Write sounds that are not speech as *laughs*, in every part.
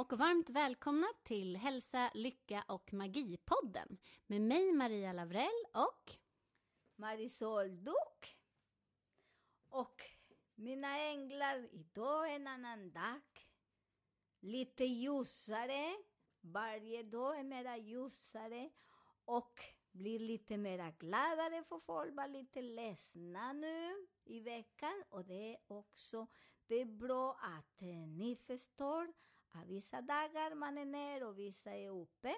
och varmt välkomna till Hälsa, Lycka och Magi-podden med mig Maria Lavrell och Marisol Duck. Och mina änglar, idag en annan dag. Lite ljusare. Varje dag är mera ljusare. Och blir lite mera gladare för folk var lite ledsna nu i veckan. Och det är också det är bra att eh, ni förstår att vissa dagar man är ner och vissa är uppe.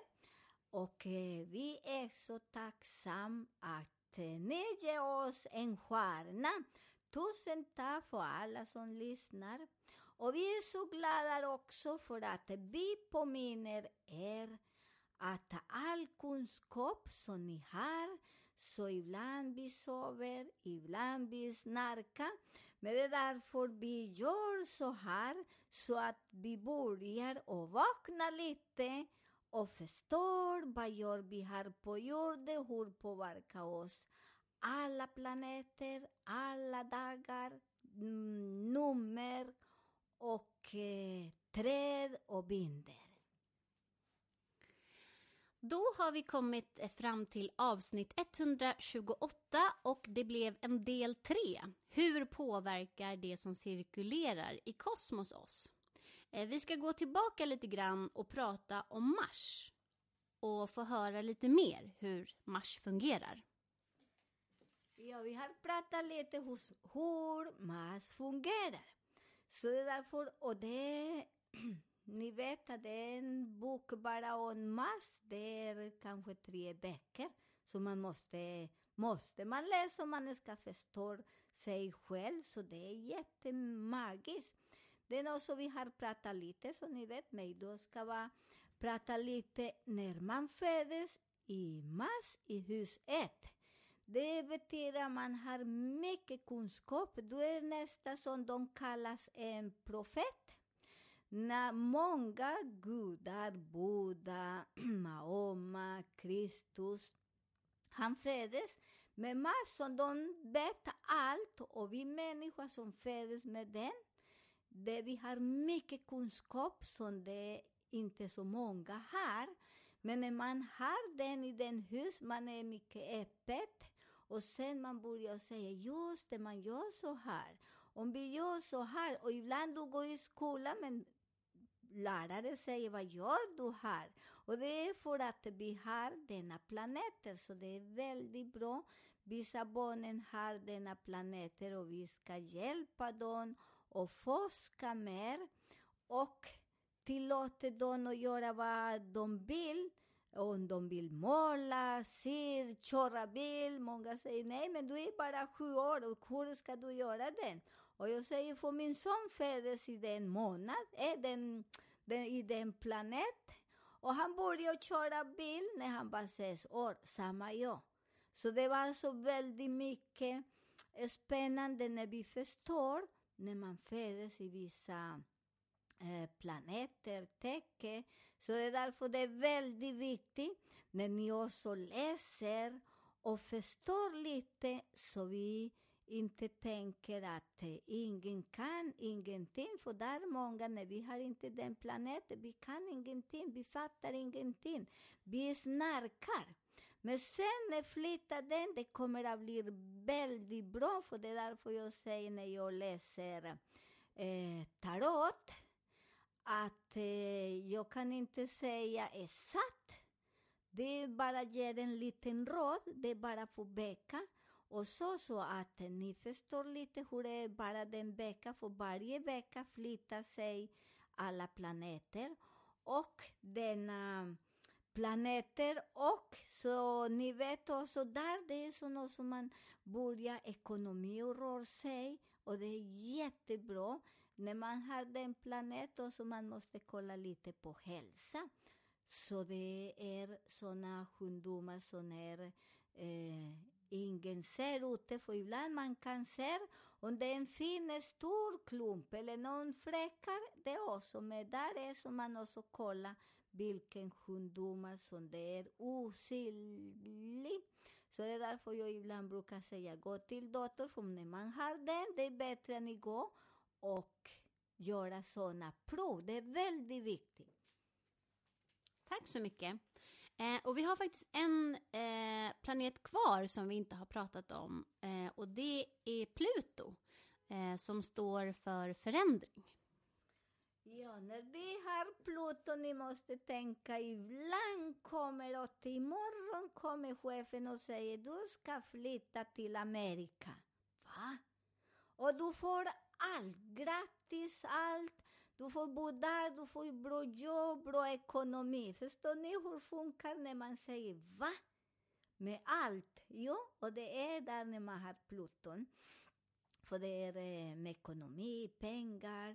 Och eh, vi är så tacksamma att eh, ni ger oss en stjärna. Tusen tack för alla som lyssnar. Och vi är så glada också för att vi påminner er att all kunskap som ni har, så ibland vi sover, ibland vi snarkar, men det är därför vi gör så här, så att vi börjar och vakna lite och förstår vad gör vi här på jorden, hur påverkar oss alla planeter, alla dagar, nummer och eh, träd och binder då har vi kommit eh, fram till avsnitt 128 och det blev en del 3. Hur påverkar det som cirkulerar i kosmos oss? Eh, vi ska gå tillbaka lite grann och prata om Mars och få höra lite mer hur Mars fungerar. Ja, vi har pratat lite hos hur Mars fungerar. Så det är därför, och det, *clears throat* ni vet att det är en bok bara om Mars, det är kanske tre böcker. Så man måste, måste man läsa om man ska förstå sig själv, så det är jättemagiskt. Det är något som vi har pratat lite, så ni vet, men då ska vi prata lite när man föddes i Mars i hus 1. Det betyder att man har mycket kunskap. Du är nästan som de kallas en profet. När många gudar, Buddha, *clears throat* Mahoma, Kristus, han föddes med massor, de vet allt och vi människor som föddes med den, det vi har mycket kunskap som det inte så många har. Men när man har den i den hus, man är mycket öppet och sen man börjar säga just det, man gör så här. Om vi gör så här, och ibland du går i skolan men lärare säger vad gör du här? Och det är för att vi har denna planeter, så det är väldigt bra. Vissa barnen har denna planeter och vi ska hjälpa dem och forska mer och tillåta dem att göra vad de vill. Om de vill måla, sy, köra bil. Många säger nej, men du är bara sju år och hur ska du göra det? Och jag säger, för min son föddes i den månad, eh, den, den, i den planet. Och han började köra bil när han var sex år, samma jag. Så det var så väldigt mycket eh, spännande när vi förstår när man föds i vissa eh, planeter, tecken. Så det är därför det är väldigt viktigt när ni också läser och förstår lite så vi inte tänker att eh, ingen kan ingenting. För där är många, när vi har inte den planeten, vi kan ingenting, vi fattar ingenting. Vi snarkar. Men sen när flyttar den, det kommer att bli väldigt bra. För det är därför jag säger när jag läser eh, tarot, att eh, jag kan inte säga exakt. Det är bara ger en liten råd, det är bara för vecka. Och så, så att ni förstår lite hur det är bara den vecka, för varje vecka flyttar sig alla planeter. Och denna planeter och så ni vet också där det är så något som man börjar ekonomi och rör sig och det är jättebra när man har den planet och så man måste kolla lite på hälsa. Så det är sådana sjukdomar som är eh, ingen ser ute, för ibland man kan se om det är en fin stor klump eller någon fläckar, det är också, men där är så man också kollar vilken sjukdomar som det är osynlig. Så det är därför jag ibland brukar säga gå till doktorn, för när man har den, det är bättre än igår och göra sådana prov. Det är väldigt viktigt. Tack så mycket. Eh, och vi har faktiskt en eh, planet kvar som vi inte har pratat om eh, och det är Pluto eh, som står för förändring. Ja, när vi har Pluto, ni måste tänka, ibland kommer och imorgon kommer chefen och säger du ska flytta till Amerika. Va? Och du får allt, gratis allt. Du får bo där, du får bra jobb, bra ekonomi. Förstår ni hur det funkar när man säger va? Med allt. Jo, och det är där när man har Pluton. För det är eh, med ekonomi, pengar.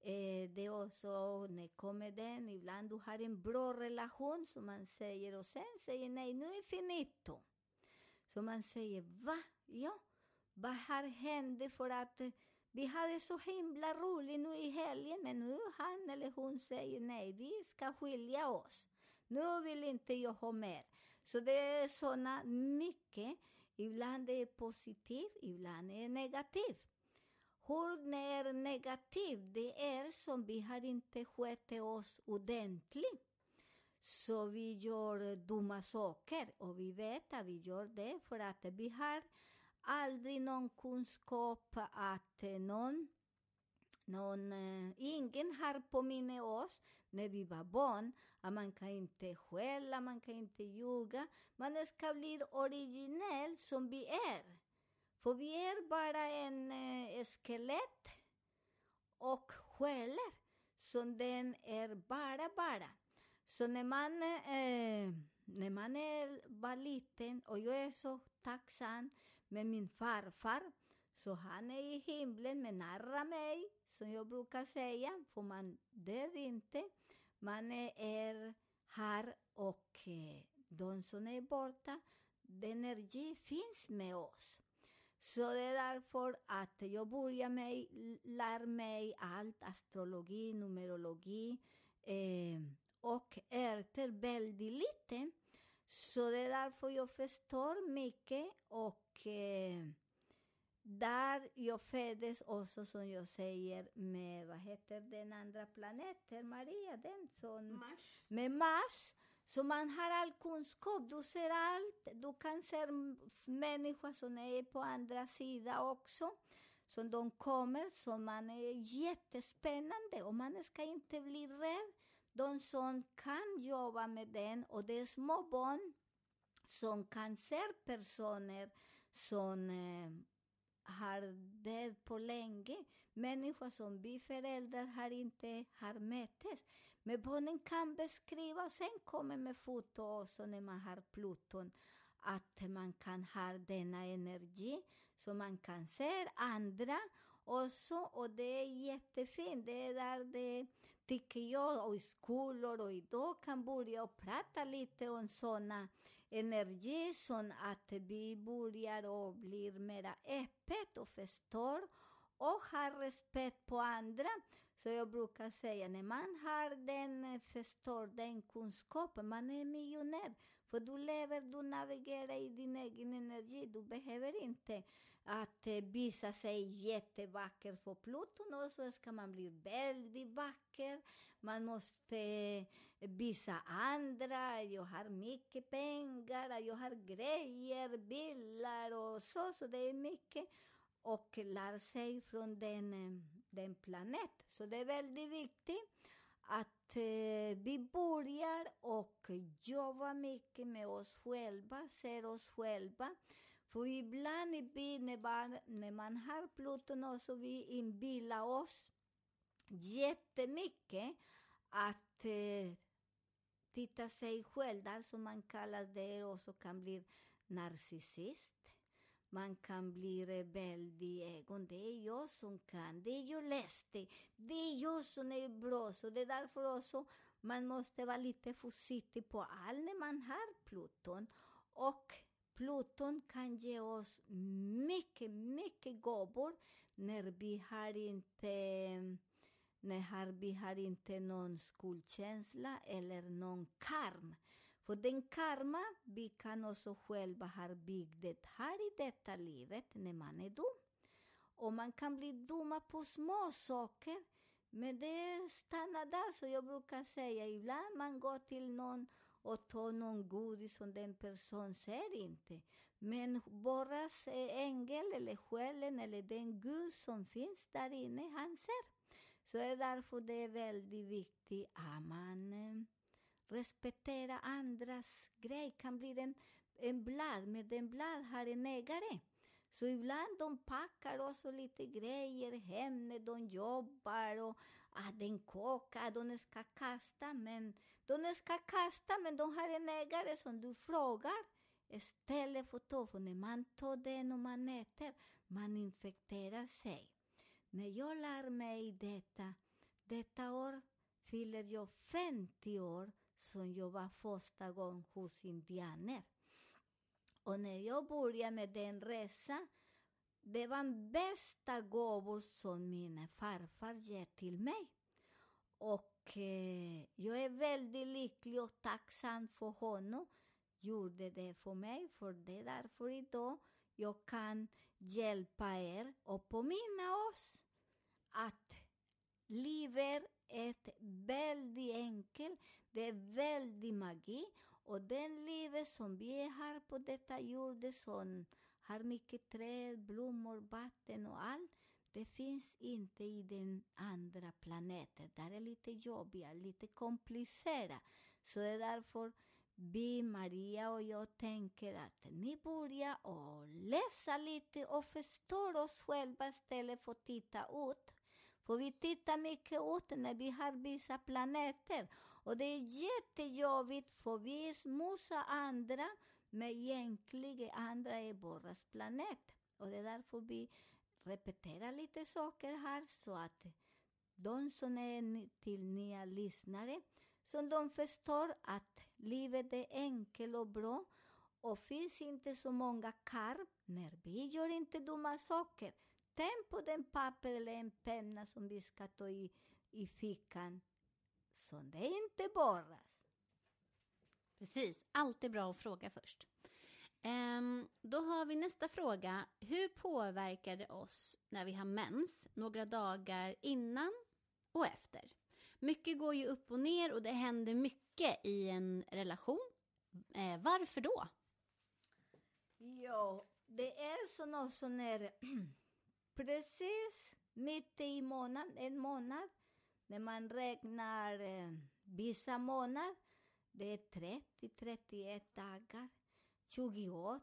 Eh, det är också, när kommer den, ibland du har en bra relation som man säger och sen säger nej, nu är finito. Så man säger va? Ja, vad har hänt för att vi hade så himla roligt nu i helgen, men nu han eller hon säger nej, vi ska skilja oss. Nu vill inte jag ha mer. Så det är såna mycket. Ibland är det positivt, ibland är det negativt. Hur är negativt, det är som vi har inte skött oss ordentligt. Så vi gör dumma saker och vi vet att vi gör det för att vi har aldrig någon kunskap att eh, någon, någon eh, ingen har påmint oss när vi var barn att man kan inte skälla, man kan inte ljuga. Man ska bli originell som vi är. För vi är bara en eh, skelett och skäller. Så den är bara, bara. Så när man, eh, när man är, var liten, och jag är så tacksam med min farfar, så han är i himlen men nära mig, som jag brukar säga, för man dör inte. Man är här och eh, de som är borta, den energi finns med oss. Så det är därför att jag börjar med lär mig allt, astrologi, numerologi eh, och ärter väldigt lite. Så det är därför jag förstår mycket och eh, där jag föddes också som jag säger med, vad heter den andra planeten, Maria, den som... Mars. Med Mars. Så man har all kunskap, du ser allt. Du kan se människor som är på andra sidan också. Som de kommer, som man är jättespännande och man ska inte bli rädd. De som kan jobba med den och det är små barn som kan se personer som eh, har dött på länge. Människor som vi föräldrar har inte har möttes. Men barnen kan beskriva och sen kommer med foto också när man har Pluton. Att man kan ha denna energi så man kan se andra också. Och det är jättefint. Det är där det, tycker jag, och i skolor och idag kan börja och prata lite om sådana energi så att vi börjar och blir mera öppet och förstår och har respekt på andra. Så jag brukar säga, när man har den, förstår den kunskapen, man är miljonär. För du lever, du navigerar i din egen energi. Du behöver inte att eh, visa sig jättevacker för Pluton och så ska man bli väldigt vacker. Man måste eh, visa andra, jag har mycket pengar, jag har grejer, bilar och så, så det är mycket. Och lär sig från den, eh, den planet. Så det är väldigt viktigt att eh, vi börjar och jobba mycket med oss själva, ser oss själva. För ibland vi, när, man, när man har Pluton också, vi inbillar oss jättemycket att eh, titta sig själv, där som man kallar det också kan bli narcissist. Man kan bli rebell i ögon. Det är jag som kan. Det är jag läste. Det är jag som är bra. Så det är därför också man måste vara lite försiktig på allt när man har Pluton. Och Pluton kan ge oss mycket, mycket gåvor när vi har inte när vi har inte någon skuldkänsla eller någon karm. För den karma vi kan också själva ha byggt det här i detta livet när man är dum. Och man kan bli dumma på små saker, men det stannar där. Så jag brukar säga, ibland man går till någon och tar någon godis som den personen ser inte. Men bara ängel eller själen eller den Gud som finns där inne, han ser. Så det är därför det är väldigt viktigt att man respektera andras grej. kan bli en, en blad, men den blad har en ägare. Så ibland de packar också lite grejer hem när de jobbar och ah, den kokar, de ska kasta, men de ska kasta, men de har en ägare som du frågar istället för att ta, för när man tar den och man äter, man infekterar sig. När jag lär mig detta, detta år fyller jag 50 år som jag var första gången hos indianer. Och när jag började med den resan, det var den bästa gåvor som min farfar gett till mig. Och eh, jag är väldigt lycklig och tacksam för honom. Gjorde det för mig, för det är därför idag jag kan hjälpa er och påminna oss att livet är väldigt enkelt, det är väldigt magi och den livet som vi har på detta jord som har mycket träd, blommor, vatten och allt, det finns inte i den andra planeten. Där är lite jobbiga, lite komplicerat. Så det är därför vi, Maria och jag, tänker att ni börjar och läsa lite och förstår oss själva istället för att titta ut. För vi tittar mycket ut när vi har vissa planeter. Och det är jättejobbigt för vi smusar andra, men egentligen andra är vår planet. Och det är därför vi repeterar lite saker här så att de som är till nya lyssnare, så de förstår att livet är enkelt och bra och finns inte så många karm när vi gör inte dumma saker. På den papper eller en penna som vi ska ta i, i fickan, så det inte borras. Precis, alltid bra att fråga först. Ehm, då har vi nästa fråga. Hur påverkar det oss när vi har mens några dagar innan och efter? Mycket går ju upp och ner och det händer mycket i en relation. Eh, varför då? Ja, det är så något som är precis mitt i månaden, en månad, när man räknar eh, vissa månader, det är 30-31 dagar, 28.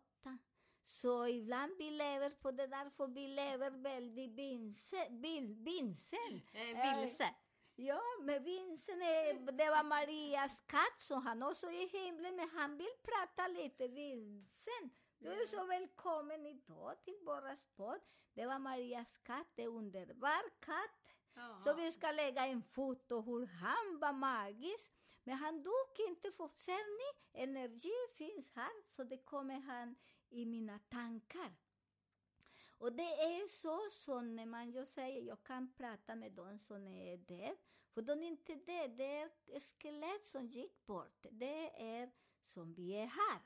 Så ibland vi lever på det där, för vi lever väldigt vinse, vil, vinsen. *laughs* Eh, vilse. Ja, men Vincent, är, det var Marias katt, så han också i himlen, när han vill prata lite. Vincent, du är så välkommen idag till våra podd. Det var Marias katt, en underbar katt. Så vi ska lägga en foto hur han var magisk. Men han dog inte, för ser ni? Energi finns här, så det kommer han i mina tankar. Och det är så som när man jag säger, jag kan prata med dem som är där, för de är inte det, det är skelett som gick bort. Det är som vi är här.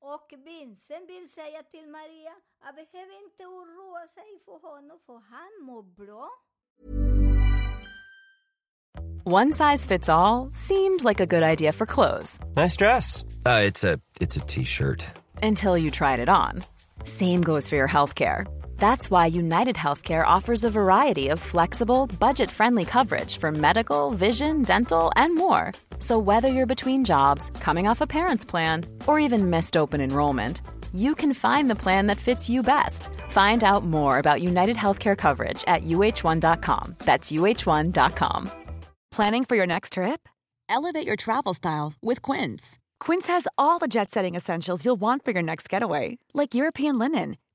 Och Vincent vill säga till Maria, jag behöver inte oroa sig för honom, för han mår bra. One size fits all seemed like a good idea for clothes Nice dress. Uh, it's a it's a t-shirt. until you tried it on. Same goes for your healthcare. That's why United Healthcare offers a variety of flexible, budget friendly coverage for medical, vision, dental, and more. So, whether you're between jobs, coming off a parent's plan, or even missed open enrollment, you can find the plan that fits you best. Find out more about United Healthcare coverage at uh1.com. That's uh1.com. Planning for your next trip? Elevate your travel style with Quince. Quince has all the jet setting essentials you'll want for your next getaway, like European linen,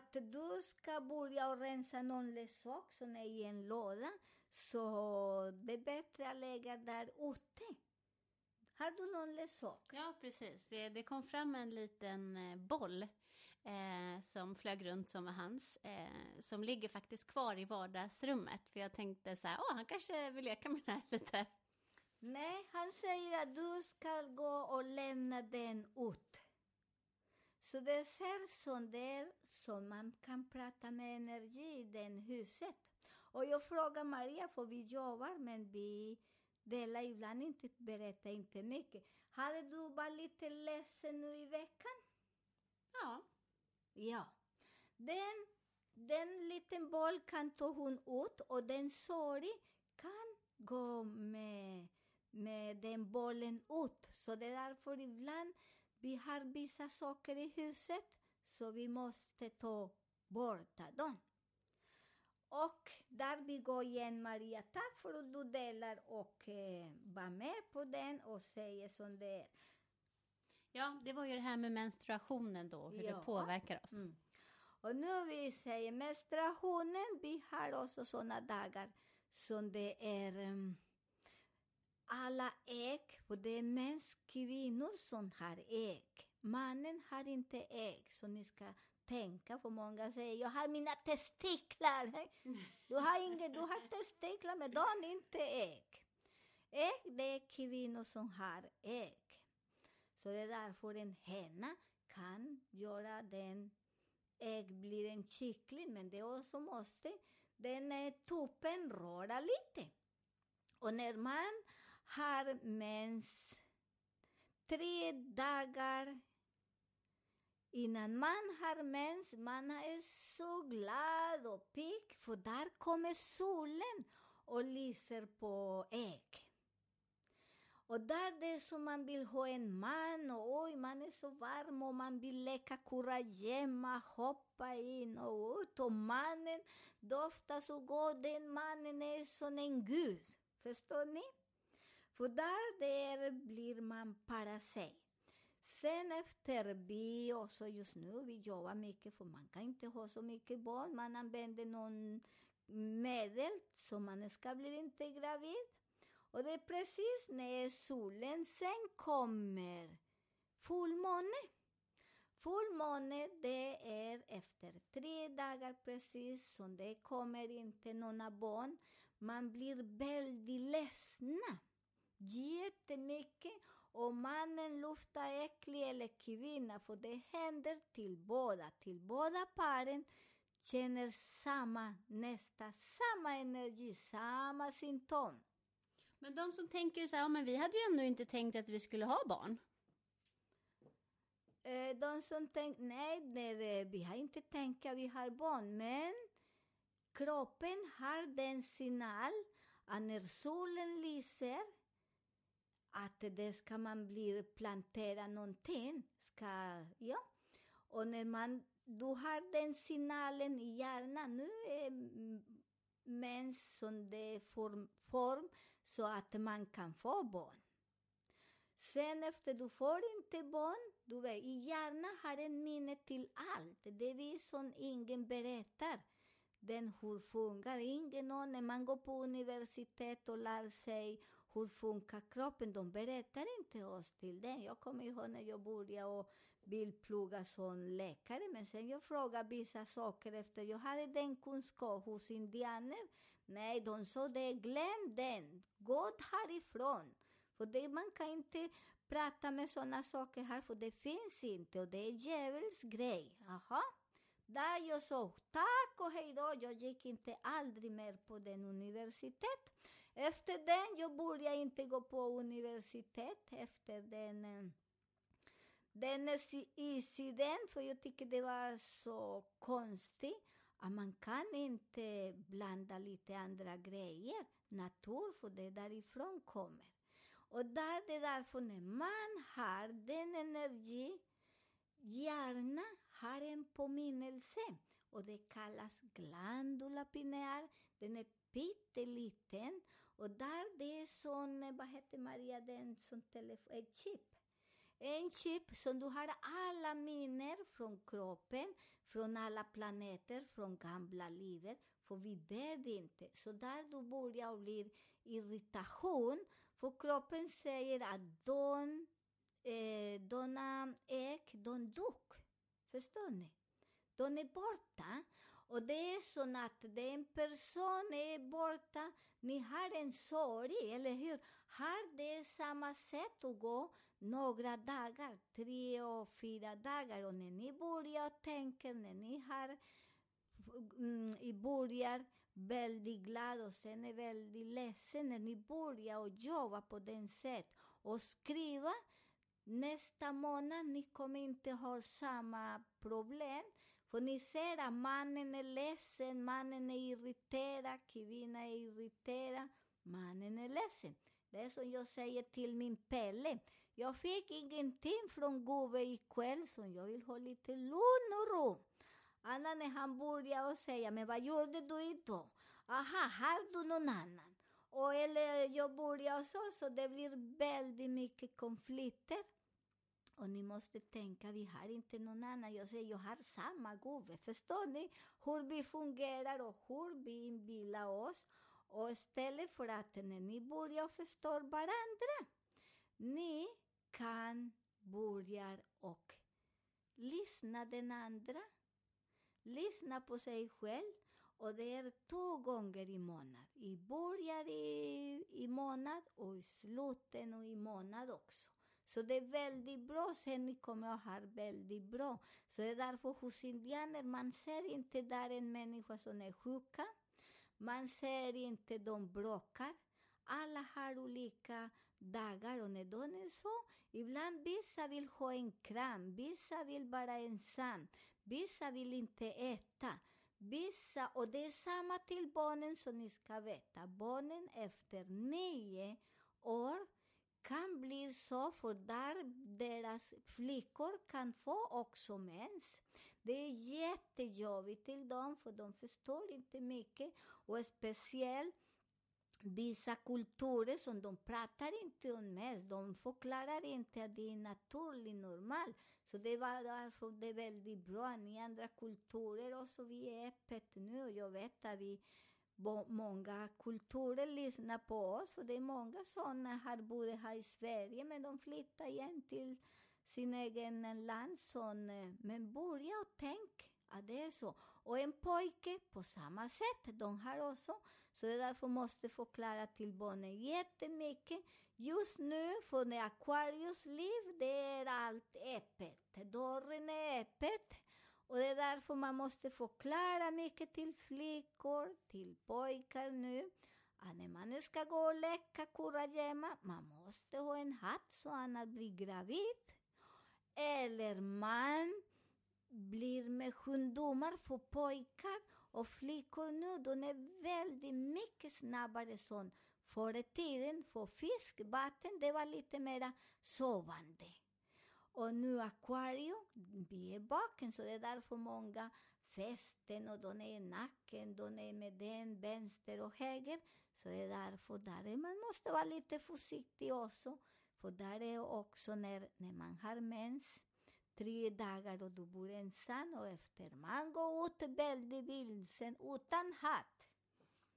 Att du ska börja rensa någon leksak som är i en låda, så det är bättre att lägga där ute. Har du någon leksak? Ja, precis. Det, det kom fram en liten eh, boll eh, som flög runt som var hans. Eh, som ligger faktiskt kvar i vardagsrummet. För jag tänkte så här, åh, han kanske vill leka med den här lite. Nej, han säger att du ska gå och lämna den ut. Så det ser som det är så man kan prata med energi i det huset. Och jag frågar Maria, för vi jobbar men vi delar ibland inte, berättar inte mycket. Hade du varit lite ledsen nu i veckan? Ja, Ja. Den, den liten boll kan ta hon ut och den sorg kan gå med, med den bollen ut. Så det är därför ibland vi har vissa saker i huset så vi måste ta bort dem. Och där vi går igen Maria, tack för att du delar och eh, var med på den och säger som det är. ja, det var ju det här med menstruationen då, hur Ja. det påverkar oss. Mm. Och nu vi säger menstruationen, vi har också sådana dagar som det är um, alla ägg, och det är mest kvinnor som har ägg. Mannen har inte ägg, så ni ska tänka, för många säger jag har mina testiklar. *laughs* Du har, inget, du har testiklar, men de har inte ägg. Ägg, det är kvinnor som har ägg. Så det är därför en henna kan göra den ägg blir en kyckling, men det också måste den tuppen röra lite. Och när man har mens tre dagar innan man har mens, man är så glad och pigg, för där kommer solen och lyser på ägg. Och där det är som man vill ha en man och oj, man är så varm och man vill leka kurragömma, hoppa in och ut och mannen doftar så gott, den mannen är som en gud. Förstår ni? För där där blir man para sig. Sen efter vi också just nu, vi jobbar mycket för man kan inte ha så mycket barn, man använder någon medel så man ska bli inte gravid. Och det är precis när solen sen kommer fullmåne. Fullmåne det är efter tre dagar precis som det kommer inte några barn. Man blir väldigt ledsna. Jättemycket. Och mannen luktar äcklig eller kvinna för det händer till båda. Till båda paren känner samma, nästa samma energi, samma symptom. Men de som tänker så här, ja, men vi hade ju ännu inte tänkt att vi skulle ha barn. Eh, de som tänker, nej, nej, vi har inte tänkt att vi har barn, men kroppen har den signal att när solen lyser, att det ska man bli plantera någonting, ska, ja. Och när man, du har den signalen i hjärnan, nu är mens som det är form, form så att man kan få barn. Sen efter du får inte barn, du vet, i hjärnan har en minne till allt. Det är vi som ingen berättar. Den hur funkar. Ingen aning. när man går på universitet och lär sig hur funkar kroppen, de berättar inte oss till den. Jag kommer ihåg när jag började och vill plugga som läkare, men sen jag frågade vissa saker efter jag hade den kunskap hos indianer. Nej, de sa det, glöm den, gå härifrån. För det, man kan inte prata med sådana saker här, för det finns inte och det är djävuls grej. Aha. Där jag sa tack och hej då, jag gick inte aldrig mer på den universitet. Efter den, jag började inte gå på universitet efter den, eh, den eh, incidenten, incident, för jag tycker det var så konstigt att man kan inte blanda lite andra grejer, natur, för det därifrån kommer. Och där det är därför när man har den energi, hjärnan har en påminnelse och det kallas glandula pineal. Den är pytteliten och där det är sån, eh, vad heter Maria, den som telefon, ett chip. En chip som du har alla minnen från kroppen, från alla planeter, från gamla livet, för vi dör inte. Så där du börjar bli irritation, för kroppen säger att de, eh, dona ägg, de dog. Förstår ni? De är borta. Och det är så att den person är borta, ni har en sorg, eller hur? Har det samma sätt att gå några dagar, tre och fyra dagar, och när ni börjar tänka, när ni har mm, i början väldigt glad och sen är väldigt ledsen, när ni börjar och jobba på den sätt och skriva, nästa månad ni kommer inte ha samma problem, för ni ser att mannen är ledsen, mannen är irriterad, kvinnan är e irriterad, mannen är ledsen. Det är som jag säger till min Pelle. Jag fick ingenting från gubben ikväll, så jag vill ha lite lugn och ro. Anna när han börjar och säga, men vad gjorde du idag? Aha, har du någon annan? Och eller eh, jag börjar så, så det blir väldigt mycket konflikter. Och ni måste tänka, vi har inte någon annan. Jag säger, jag har samma gubbe. Förstår ni hur vi fungerar och hur vi inbillar oss? Och istället för att när ni börjar förstå varandra, ni kan börja och lyssna den andra, lyssna på sig själv. Och det är två gånger i månad. I början i, i månad och i slutet och i månad också. Så det är väldigt bra, sen ni kommer att ha väldigt bra. Så det är därför hos indianer, man ser inte där en människa som är sjuka. Man ser inte de bråkar. Alla har olika dagar och när de är så, ibland vissa vill ha en kram, vissa vill vara ensam, vissa vill inte äta. Vissa, och det är samma till barnen som ni ska veta. Barnen efter nio år kan bli så, för där deras flickor kan få också mens. Det är jättejobbigt till dem, för de förstår inte mycket. Och speciellt vissa kulturer som de pratar inte om mens, de förklarar inte att det är naturligt, normalt. Så det var därför det är väldigt bra. Ni andra kulturer och så vi är öppet nu. Och jag vet att vi många kulturer lyssnar på oss, för det är många sådana här bott här i Sverige, men de flyttar igen till sin egen land. Som, eh, men börja och tänk att det är så. Och en pojke på samma sätt, de har också. Så det är därför måste förklara till barnen jättemycket. Just nu, för när Aquarius liv, det är allt öppet. Dörren är öppet. Och det är därför man måste förklara mycket till flickor, till pojkar nu, att när man ska gå och leka kurragömma, man måste ha en hatt så annars blir gravid. Eller man blir med sjukdomar för pojkar och flickor nu, de är väldigt mycket snabbare sånt. förr i tiden. För fiskvatten, det var lite mera sovande. Och nu akvarium, vi är baken, så det är därför många fästen och de är i nacken, de är med den vänster och höger. Så det är därför där är, man måste vara lite försiktig också. För där är också när, när man har mens, tre dagar och du bor ensam och efter man går ut väldigt vilsen utan hatt.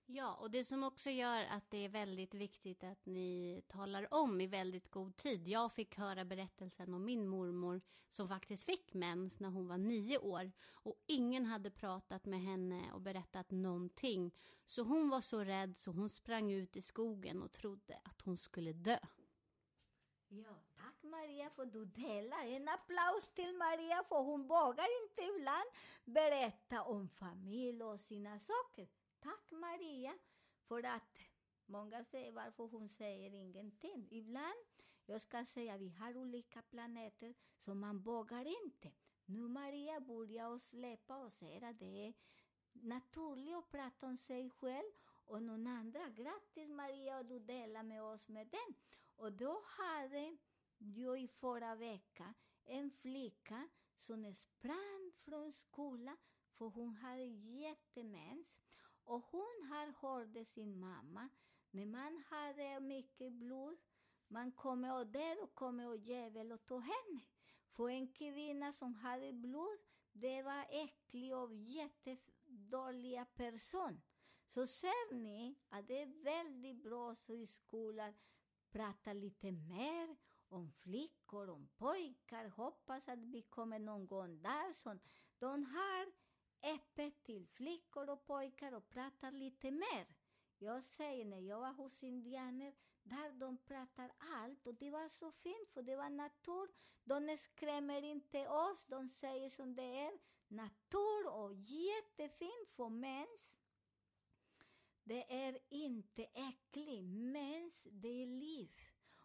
Ja, och det som också gör att det är väldigt viktigt att ni talar om i väldigt god tid. Jag fick höra berättelsen om min mormor som faktiskt fick mens när hon var nio år och ingen hade pratat med henne och berättat någonting. Så hon var så rädd så hon sprang ut i skogen och trodde att hon skulle dö. Ja, tack Maria för du delar. En applaus till Maria för hon vågar inte ibland berätta om familj och sina saker. Tack Maria för att många säger varför hon säger ingenting. Ibland Jag ska säga, vi har olika planeter så man vågar inte. Nu Maria börjar och släppa och säger att det är naturligt att prata om sig själv och någon andra. Grattis Maria och du delar med oss med den. Och då hade jag i förra veckan en flicka som sprang från skolan för hon hade jättemens. Och hon har hört sin mamma, när man hade mycket blod, man kommer och död och kommer och djävul och tar henne. För en kvinna som hade blod, det var äcklig och jättedåliga person. Så ser ni att det är väldigt bra så i skolan prata lite mer om flickor, om pojkar. Hoppas att vi kommer någon gång där. Så de har öppet till flickor och pojkar och pratar lite mer. Jag säger när jag var hos indianer, där de pratar allt och det var så fint för det var natur. De skrämmer inte oss, de säger som det är. Natur och jättefint för mens. Det är inte äckligt, mens det är liv.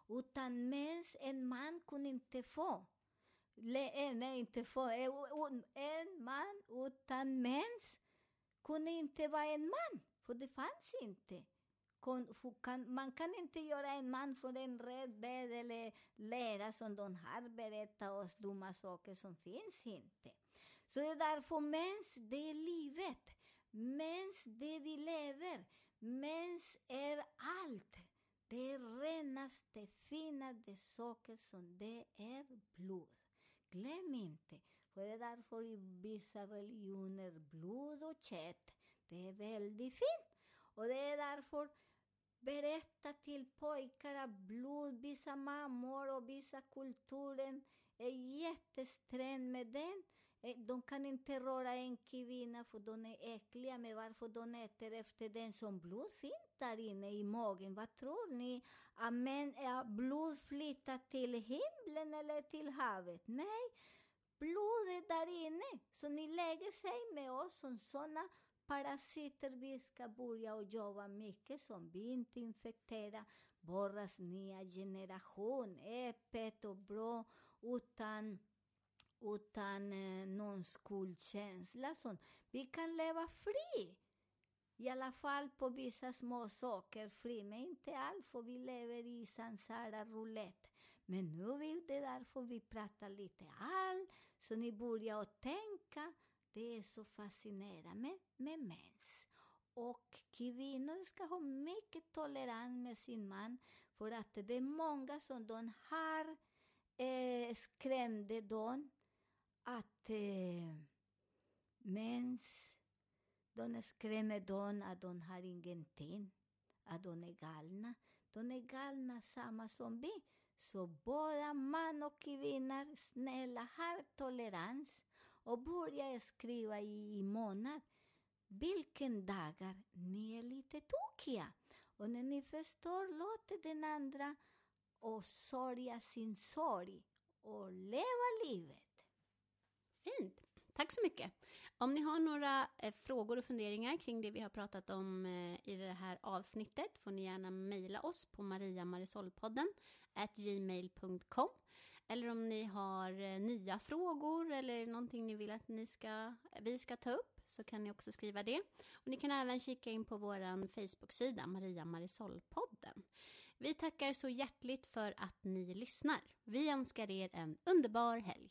Utan mens en man kunde inte få. Le, är nej, inte för En man utan mens kunde inte vara en man, för det fanns inte. Man kan inte göra en man för en rädd bädd eller lära som de har berättat oss dumma saker som finns inte. Så det är därför mens, det är livet. Mens, det vi lever. Mens är allt. Det är renaste, finaste saker som det är blod. Glöm inte, för det är därför i vissa religioner blod och kött, det är väldigt fint. Och det är därför berätta till pojkar att blod, vissa mammor och vissa kulturen är e jättesträng med den. Eh, de kan inte röra en kvinna för de är äckliga, men varför de äter efter den som blod finns där inne i magen? Vad tror ni? Amen, är blod flyttar till himlen eller till havet? Nej, blod är där inne. Så ni lägger sig med oss som sådana parasiter vi ska börja och jobba mycket som vi inte infekterar våras nya generation öppet och bra utan utan eh, någon skuldkänsla. Sånt. Vi kan leva fri. I alla fall på vissa små saker fri, men inte allt för vi lever i sansara roulette. Men nu är det därför vi pratar lite allt, så ni börjar att tänka. Det är så fascinerande med mens. Och kvinnor ska ha mycket tolerans med sin man, för att det är många som de har eh, skrämde dem att eh, mens, de skrämmer dem att de har ingenting, att de är galna. De är galna samma som vi. Så båda man och kvinnor, snälla, har tolerans och börja skriva i, i månad vilken dagar ni är lite tokiga. Och när ni förstår, låt den andra och sörja sin sorg och leva livet. Fint. Tack så mycket. Om ni har några eh, frågor och funderingar kring det vi har pratat om eh, i det här avsnittet får ni gärna mejla oss på mariamarisolpodden gmail.com eller om ni har eh, nya frågor eller någonting ni vill att ni ska, vi ska ta upp så kan ni också skriva det. Och ni kan även kika in på vår Facebook-sida Maria Marisol-podden. Vi tackar så hjärtligt för att ni lyssnar. Vi önskar er en underbar helg.